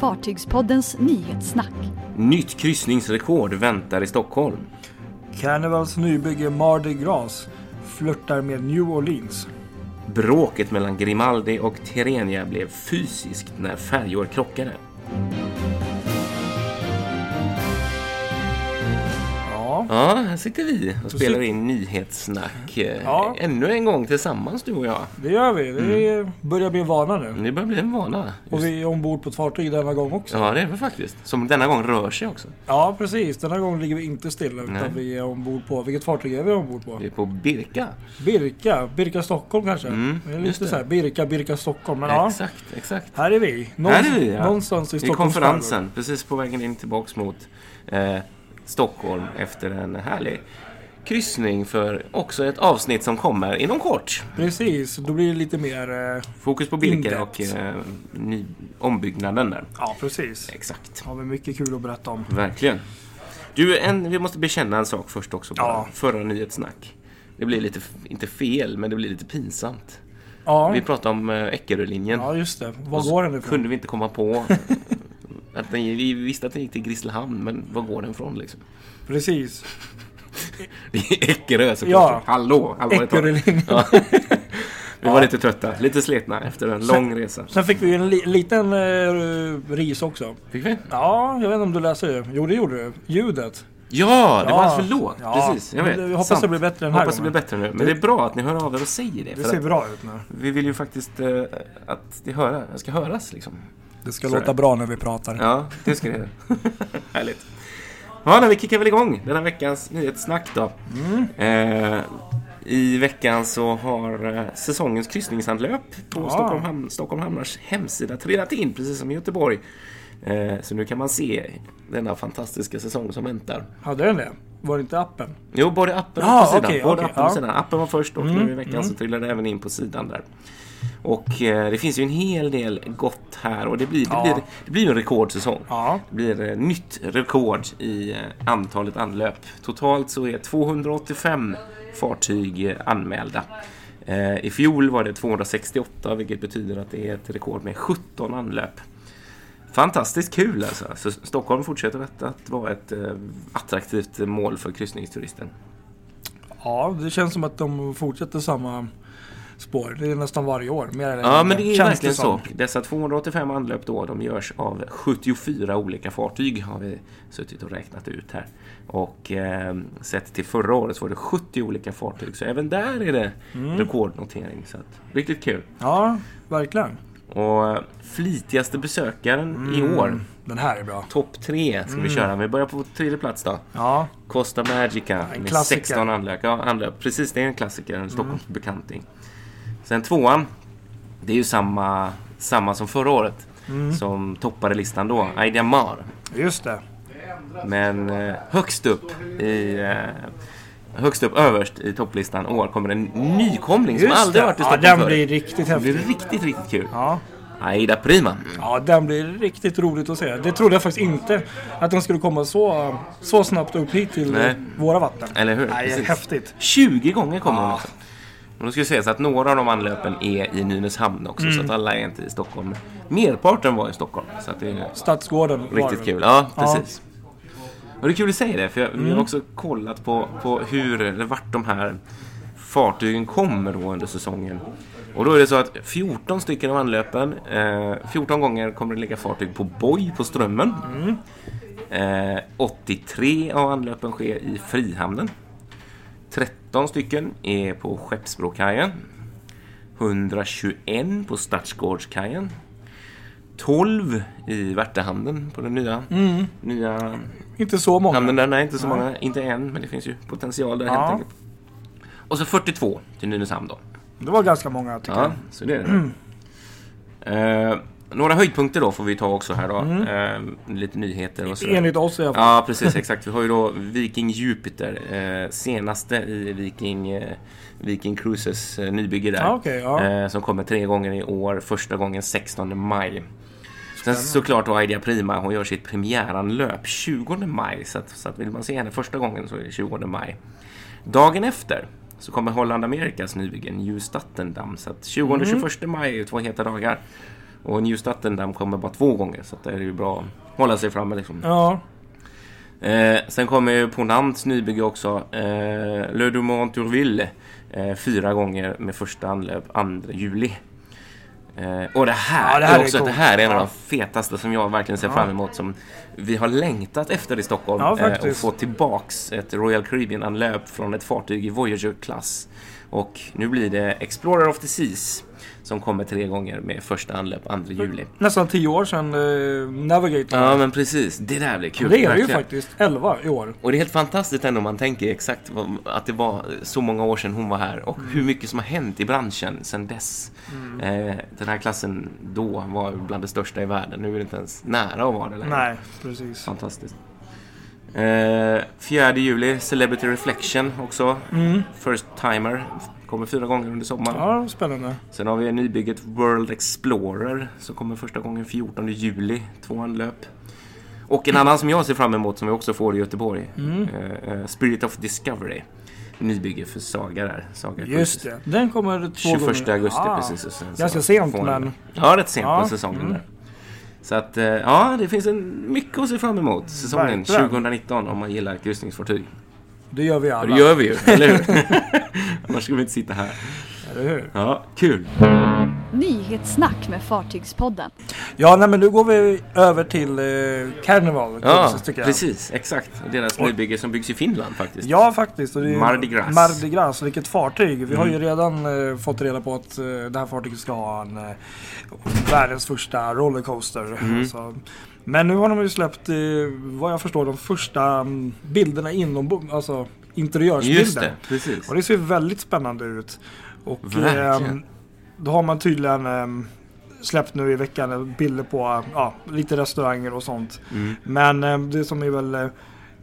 Fartygspoddens nyhetssnack. Nytt kryssningsrekord väntar i Stockholm. Carnivals nybygge Mardi Gras flörtar med New Orleans. Bråket mellan Grimaldi och Tirrenia blev fysiskt när färjor krockade. Ja, här sitter vi och spelar in nyhetssnack. eh, Ja. Ännu en gång tillsammans du och jag. det gör vi. Det Mm. börjar bli en vana nu. Det börjar bli en vana. Och vi är ombord på ett fartyg denna gång också. Ja, det är vi faktiskt. Som denna gång rör sig också. Ja, precis. Denna gång ligger vi inte stilla utan Nej. vi är ombord på... Vilket fartyg är vi ombord på? Vi är på Birka. Birka. Birka Stockholm kanske? Mm, det är just lite det. så här, Birka, Birka Stockholm. Men ja, Exakt, exakt. här är vi. Någonstans, Här är vi, ja. någonstans i I Stockholms konferensen, precis på vägen in tillbaks mot eh, Stockholm efter en härlig kryssning för också ett avsnitt som kommer inom kort. Precis, då blir det lite mer... Eh, Fokus på In-depth. och eh, ny, ombyggnaden där. ja, precis. Exakt. Har vi mycket kul att berätta om. Verkligen. Du, en, vi måste bekänna en sak först också. Bara. Ja. Förra nyhetssnack. Det blir lite, inte fel, men det blir lite pinsamt. Ja, Vi pratade om eh, Eckerölinjen. ja just det. Var så går den ifrån? kunde vi inte komma på att den, vi visste att den gick till Grisslehamn, men var går den ifrån liksom? Precis. Det är Eckerö såklart. Ja. Hallå! Eckerölinjen. Ja. Vi var lite trötta, lite slitna efter en lång resa. Sen fick vi en li liten eh, ris också. Fick vi? Ja, jag vet inte om du läser det. Jo, det gjorde du. Ljudet. Ja, det var Ja. alldeles för lågt. Ja. Precis, jag vet. vi hoppas Sant. det blir bättre den här hoppas det blir bättre nu. Men det är bra att ni hör av er och säger det. Det ser bra ut nu. vi vill ju faktiskt eh, att det höra, ska höras liksom. Det ska Så låta det. bra när vi pratar. Ja, det ska det göra. Härligt. Ja, men vi kickar väl igång denna veckans nyhetssnack då. Mm. Eh, I veckan så har eh, säsongens kryssningsanlöp på Ja. Stockholm, Ham- Stockholm Hamnars hemsida trillat in, precis som i Göteborg. Eh, så nu kan man se denna fantastiska säsong som väntar. Hade den det? Var det inte appen? Jo, både appen och på sidan. okej, både okej, appen och ja. sidan. Appen var först och Mm, nu i veckan så trillade det även in på sidan där. Och eh, det finns ju en hel del gott här och det blir, det Ja. blir, det blir en rekordsäsong. Ja. Det blir eh, nytt rekord i eh, antalet anlöp. Totalt så är 285 fartyg eh, anmälda. Eh, I fjol var det 268 vilket betyder att det är ett rekord med 17 anlöp. Fantastiskt kul alltså. Så Stockholm fortsätter att, att vara ett eh, attraktivt mål för kryssningsturisten. Ja, det känns som att de fortsätter samma spår. Det är nästan varje år. Mer eller Ja, men det är Känns verkligen så. Dessa 285 anlöp då, de görs av 74 olika fartyg har vi suttit och räknat ut här. Och eh, sett till förra året så var det 70 olika fartyg, så även där är det Mm. rekordnotering. Så att, riktigt kul. Ja, verkligen. Och eh, flitigaste besökaren Mm. i år, Den här är bra. topp tre ska vi köra. Vi börjar på tredje plats då. Ja, Costa Magica en med klassiker. 16 anlöp. Ja, anlöp. Precis, det är en klassiker, en Stockholmsbekanting. Sen tvåan, det är ju samma, samma som förra året. Som toppade listan då, Aida Mar. just det. Men eh, högst upp i... Eh, högst upp överst i topplistan år kommer en nykomling som Just aldrig det. varit i Ja, Stockholm den förut. blir riktigt Det blir häftig. riktigt, riktigt kul. Ja. Aida Prima. ja, den blir riktigt roligt att se. Det trodde jag faktiskt inte. Att den skulle komma så, så snabbt upp hit till Nej. våra vatten. Eller hur? Nej, Precis. häftigt. 20 gånger kommer hon Ja. också. Och då ska vi säga så att några av de anlöpen är i Nynäshamn också, Mm. så att alla är inte i Stockholm. Merparten var i Stockholm, så att det är Stadsgården var riktigt kul. Ja, Ja. precis. Och det är kul att säga det, för jag, Mm. har också kollat på, på hur, eller vart de här fartygen kommer då under säsongen. Och då är det så att 14 stycken av anlöpen, eh, 14 gånger kommer det ligga fartyg på boj på Strömmen. Mm. Eh, 83 av anlöpen sker i Frihamnen. 13 stycken är på Skeppsbrokajen. 121 på Stadsgårdskajen. 12 i Värtahamnen på den nya, nya Inte så många. hamnen där. Nej, inte så många. Inte än, men det finns ju potential där Ja. helt enkelt. Och så 42 till Nynäshamn då. Det var ganska många tycker Ja, jag. så det är det. Eh, några höjdpunkter då får vi ta också här då. Mm. Eh, lite nyheter och sådär. Enligt oss i alla fall. Ja, precis. Exakt. Vi har ju då Viking Jupiter. Eh, senaste i Viking, eh, Viking Cruises eh, nybygge där. Ja, okej, ja. eh, som kommer tre gånger i år. Första gången 16 maj. Sen såklart då Idea Prima, hon gör sitt premiäranlöp 20 maj. Så, att, så att vill man se henne första gången så är det 20 maj. Dagen efter så kommer Holland Amerikas nybygge New Statendam. Så att 20 och 21 maj är två heta dagar. Och New Stattendam kommer bara två gånger så det är ju bra att hålla sig framme liksom. Ja, Eh, sen kommer ju Ponants nybygge också. Eh, Le Dumont Turville. Eh, fyra gånger med första anlöp 2 juli. Eh, och det här, Ja, det här är är också coolt. det här är en av de fetaste som jag verkligen ser Ja. fram emot. Som vi har längtat efter i Stockholm. Ja, eh, och få tillbaks ett Royal Caribbean-anlöp från ett fartyg i Voyager-klass. Och nu blir det Explorer of the Seas. Som kommer tre gånger med första anlöp 2 juli. nästan tio år sedan eh, Navigator. Ja men precis, det där blir kul. det är det ju faktiskt. 11 i år. Och det är helt fantastiskt ändå om man tänker exakt vad, att det var så många år sedan hon var här och hur mycket som har hänt i branschen sedan dess. Eh, den här klassen då var bland det största i världen. Nu är det inte ens nära att vara det längre. Nej, precis. Fantastiskt. Eh, 4 juli, Celebrity Reflection också. Mm. First Timer. Kommer fyra gånger under sommaren. Ja, spännande. Sen har vi nybygget World Explorer som kommer första gången 14 juli. Två anlöp. Och en annan som jag ser fram emot som vi också får i Göteborg. Mm. eh, eh, Spirit of Discovery. Nybygge för Saga där. Saga Just det. Den kommer två 21 gånger. augusti Ah, precis. Och sen sent, men- Ja, rätt sent Ja, på säsongen mm. där. Så att, eh, ja, det finns en, mycket att se fram emot säsongen Verkligen. 2019 om man gillar kryssningsfartyg. Det gör vi alla. det gör vi ju, eller hur? Annars skulle vi inte sitta här. Eller hur? Ja, kul. Nyhetssnack med Fartygspodden. Ja, nej, men nu går vi över till eh, Carnival. Ja, precis. Exakt. Deras Och- nybygge som byggs i Finland faktiskt. Ja, faktiskt. Och det är Mardi Gras. Mardi Gras, vilket fartyg. Vi har ju Mm. redan eh, fått reda på att eh, det här fartyget ska ha en, eh, världens första rollercoaster. Mm. Så, men nu har de ju släppt, eh, vad jag förstår, de första mm, bilderna inom, alltså interiörsbilder. Just det, precis. Och det ser väldigt spännande ut. Och Verkligen. Då har man tydligen ehm, släppt nu i veckan bilder på ja, lite restauranger och sånt. Mm. Men ehm, det som är väl eh,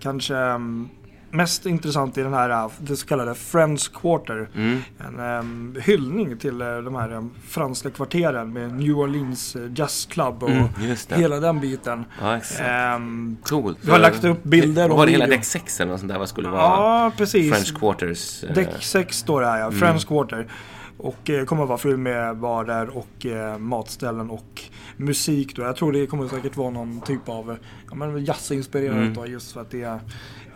kanske ehm, mest intressant i den här, eh, det så kallade Friends Quarter. Mm. En ehm, hyllning till eh, de här ehm, franska kvarteren med New Orleans eh, Jazz Club och Mm, hela den biten. Ja, exakt. Ehm, Coolt. vi har lagt upp bilder var det hela däck 6 eller något sånt där? Vad skulle vara? ja, precis. French Quarters. eh, Däck 6 står det här ja, Mm. Friends Quarter. Och eh, kommer att vara full med barer och eh, matställen och musik då. Jag tror det kommer säkert vara någon typ av eh, ja, men jazzinspirerat Mm. då just för att det är,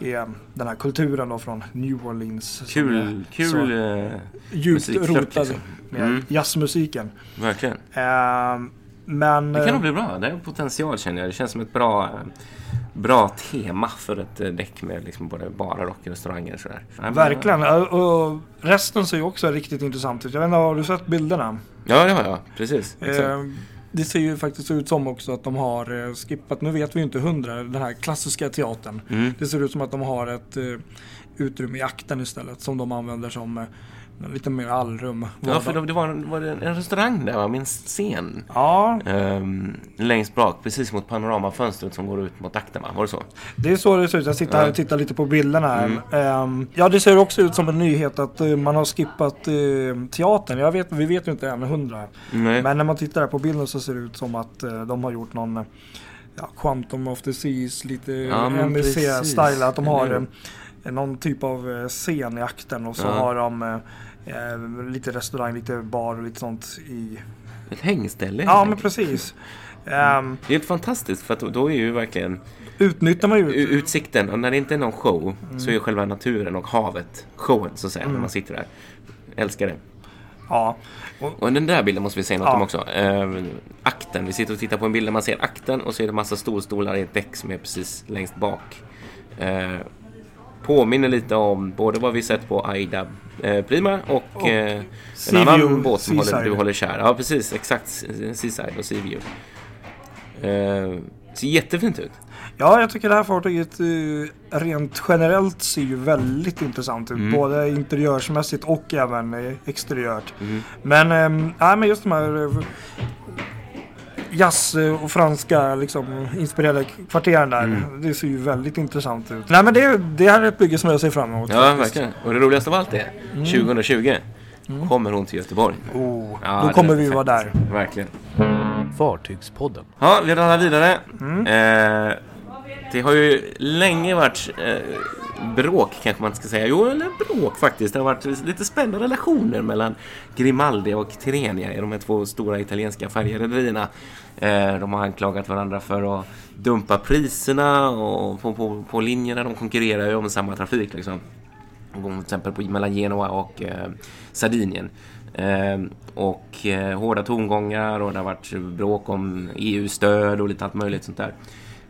är den här kulturen då från New Orleans. Kul, är kul så eh, djupt rotad liksom. med Mm. jazzmusiken. verkligen. Ehm, men... Det kan eh, nog bli bra. Det har potential känner jag. Det känns som ett bra, eh, bra tema för ett eh, däck med liksom både barer och restauranger. och Sådär. Ja, Verkligen. Och resten ser ju också riktigt intressant ut. Jag vet inte, har du sett bilderna? Ja, har jag. Precis. Eh, det ser ju faktiskt ut som också att de har eh, skippat, nu vet vi ju inte hundra, den här klassiska teatern. Mm. Det ser ut som att de har ett eh, utrymme i akten istället som de använder som eh, lite mer allrum. Ja, för det, var, en- var det en restaurang där, va? min scen. Ja, Ehm, längst bak, precis mot panoramafönstret som går ut mot akten, va? Var det så? det är så det ser ut. Jag sitter här och tittar lite på bilderna här. Mm. Ehm, ja, det ser också ut som en nyhet att eh, man har skippat eh, teatern. Jag vet, vi vet ju inte än hundra. Men när man tittar här på bilden så ser det ut som att eh, de har gjort någon ja, Quantum of the Seas, lite Ja. NBC-style. Att de har någon typ av scen i akten och så Ja. har de eh, lite restaurang, lite bar och lite sånt i... Ett hängställe. Ja men precis. Ehm, Det är helt fantastiskt för då, är ju verkligen utnyttjar man ju u- utsikten och när det inte är någon show så Mm. är själva naturen och havet showen så att säga när man sitter där. Älskar det. Ja. Och den där bilden måste vi säga något Ja. om också. Eh, akten, vi sitter och tittar på en bild där man ser akten och så är det massa stolstolar i ett däck som är precis längst bak. Eh, påminner lite om både vad vi sett på Aida eh, Prima och, Och eh, en annan båt som håller, du håller kär. Ja precis, exakt. Seaside och Seaview. Eh, ser jättefint ut. ja, jag tycker det här fartyget eh, rent generellt ser ju väldigt intressant ut. Mm. Både interiörsmässigt och även eh, exteriört. Mm. Men, nej, men just de här äh, jazz eh, och franska liksom, inspirerade kvarteren där. Mm. Det ser ju väldigt intressant ut. Nej men det, det här är ett bygge som jag ser fram emot. Ja, faktiskt. verkligen. Och det roligaste av allt är 2020 kommer hon till Göteborg. Oh, Ja, då kommer vi vara där. Verkligen. Fartygspodden. Ja, vi rullar vidare. Eh, det har ju länge varit eh, bråk kanske man ska säga. Jo, eller bråk faktiskt. Det har varit lite spända relationer mellan Grimaldi och Tirrenia i de här två stora italienska färjerederierna. Eh, de har anklagat varandra för att dumpa priserna och på, på, på linjerna. De konkurrerar ju om samma trafik liksom. Till exempel på, mellan Genoa och eh, Sardinien. Eh, och eh, hårda tongångar och det har varit bråk om EU-stöd och lite allt möjligt sånt där.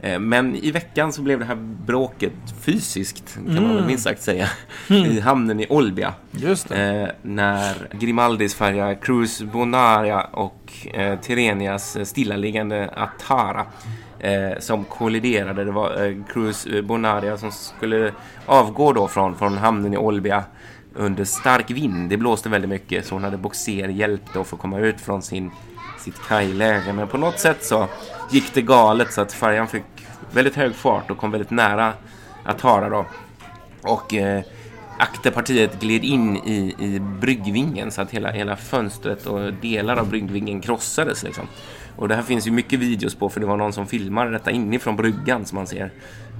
Eh, men i veckan så blev det här bråket fysiskt, kan man väl minst sagt säga, i hamnen i Olbia. Just det. Eh, när Grimaldis färja Cruz Bonaria och eh, Tirrenias stillaliggande Atara eh, som kolliderade. Det var eh, Cruz Bonaria som skulle avgå då från, från hamnen i Olbia under stark vind. Det blåste väldigt mycket så hon hade boxerhjälp då för att komma ut från sin, sitt kajläge. Men på något sätt så gick det galet så att färjan fick väldigt hög fart och kom väldigt nära Atara då. Och eh, akterpartiet gled in i, i bryggvingen så att hela, hela fönstret och delar av bryggvingen krossades liksom. Och det här finns ju mycket videos på för det var någon som filmade detta inifrån bryggan som man ser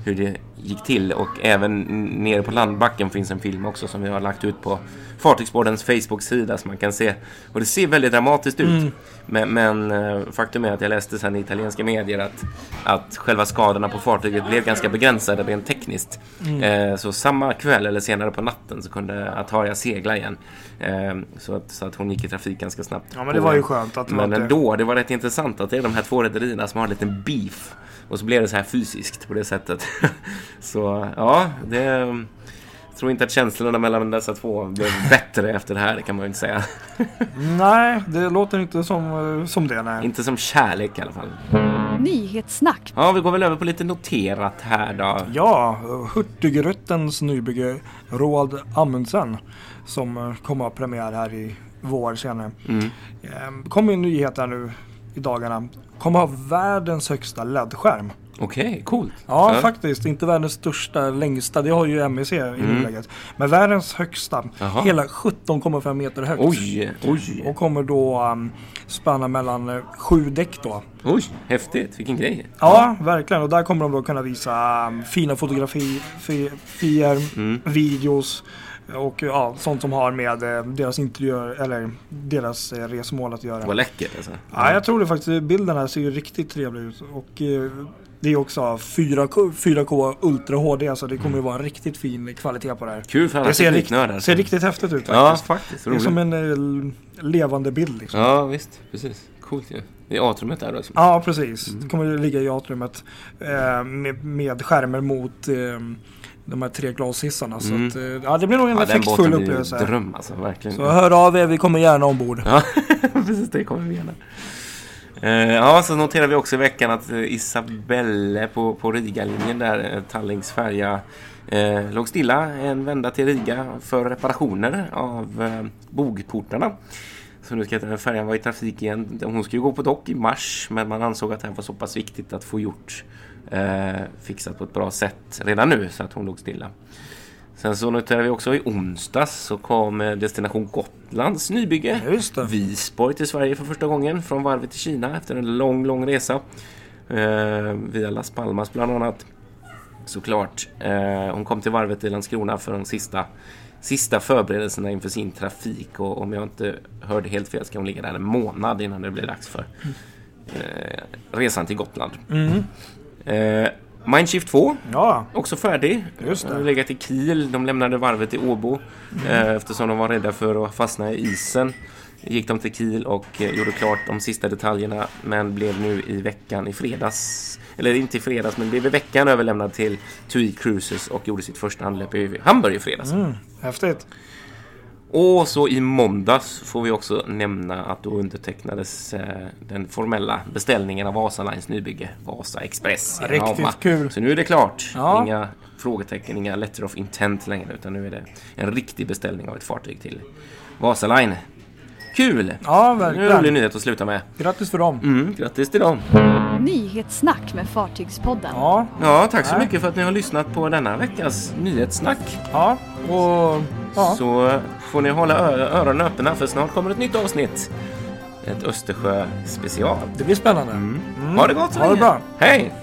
hur det gick till och även nere på landbacken finns en film också som vi har lagt ut på Fartygsbådens Facebook-sida som man kan se. Och det ser väldigt dramatiskt ut. Mm. Men, men eh, faktum är att jag läste sen i italienska medier att, att själva skadorna på fartyget blev ganska begränsade rent tekniskt. Mm. Eh, så samma kväll eller senare på natten så kunde Ataria segla igen. Eh, så, att, så att hon gick i trafik ganska snabbt. Ja men det var ju skönt att det Men ändå, det var rätt intressant att det är de här två rederierna som har en liten beef. Och så blev det så här fysiskt på det sättet. så ja, det... Jag tror inte att känslorna mellan dessa två blev bättre efter det här, det kan man ju inte säga. Nej, det låter inte som, som det. Nej. inte som kärlek i alla fall. Nyhetssnack. Ja, vi går väl över på lite noterat här då. Ja, Hurtigrutens nybygge Roald Amundsen som kommer att ha premiär här i vår senare. Mm. Eh, kommer en nyhet här nu i dagarna. Kommer ha världens högsta LED-skärm. Okej, coolt. Ja, faktiskt. Inte världens största, längsta. Det har ju MEC i nuläget. Men världens högsta. Mm. Jaha. Hela 17,5 meter högt. Oj, oj, Och kommer då um, spänna mellan eh, sju däck då. oj, häftigt. Vilken grej. Ja, verkligen. Och där kommer de då kunna visa um, fina fotografier, Mm. videos och ja, sånt som har med eh, deras interiör eller deras eh, resmål att göra. Vad läckert alltså. Ja, jag tror det faktiskt. Bilden här ser ju riktigt trevlig ut. Och eh, det är också 4K, 4K Ultra HD så det kommer ju vara en riktigt fin kvalitet på det här. Kul för alla Det ser, rikt, tekniknördar. ser riktigt häftigt ut Ja, faktiskt. faktiskt. det är Roligt. som en levande bild liksom. Ja, visst. Precis. Coolt ju. Det är atriumet där alltså. Ja, precis. Mm. Det kommer ligga i atriumet eh, med, med skärmar mot eh, de här tre glashissarna. Mm. Så att, eh, ja, det blir nog en Ja, effektfull upplevelse. dröm alltså, verkligen. Så hör av er, vi kommer gärna ombord. Ja, precis det kommer vi gärna. Eh, ja, så noterar vi också i veckan att eh, Isabelle på, på Riga-linjen där, eh, Tallings färja, eh, låg stilla en vända till Riga för reparationer av eh, bogportarna. Så nu ska den färjan vara i trafik igen. Hon ju gå på dock i mars, men man ansåg att det här var så pass viktigt att få gjort eh, fixat på ett bra sätt redan nu så att hon låg stilla. Sen så noterar vi också i onsdags så kom eh, Destination Gotlands nybygge. Visborg till Sverige för första gången från varvet till Kina efter en lång, lång resa. Eh, via Las Palmas bland annat. Såklart. Eh, hon kom till varvet i Landskrona för de sista, sista förberedelserna inför sin trafik. Och om jag inte hörde helt fel ska hon ligga där en månad innan det blir dags för eh, resan till Gotland. Mm. Eh, Mindshift 2 Ja, Också färdig. Just det. De har legat i Kiel. De lämnade varvet i Åbo eh, eftersom de var rädda för att fastna i isen. Gick de till Kiel och eh, gjorde klart de sista detaljerna men blev nu i veckan i fredags eller inte i fredags men blev i veckan överlämnad till TUI Cruises och gjorde sitt första anlöp i Hamburg i fredags. mm, häftigt. Och så i måndags får vi också nämna att då undertecknades eh, den formella beställningen av Vasalines nybygge Vasa Express i Riktigt Rama. kul. Så nu är det klart. Ja. Inga frågetecken, inga letter of intent längre utan nu är det en riktig beställning av ett fartyg till Vasaline. Kul! Ja, Nu är det en rolig verkligen. nyhet att sluta med. Grattis för dem. Mm, grattis till dem! Nyhetssnack med Fartygspodden. Ja, Ja, tack så Nej. mycket för att ni har lyssnat på denna veckas nyhetssnack. ja, och ja. Så får ni hålla öronen öppna för snart kommer ett nytt avsnitt. Ett Östersjö special. Det blir spännande. Ha det gott så Ha det bra. Hej!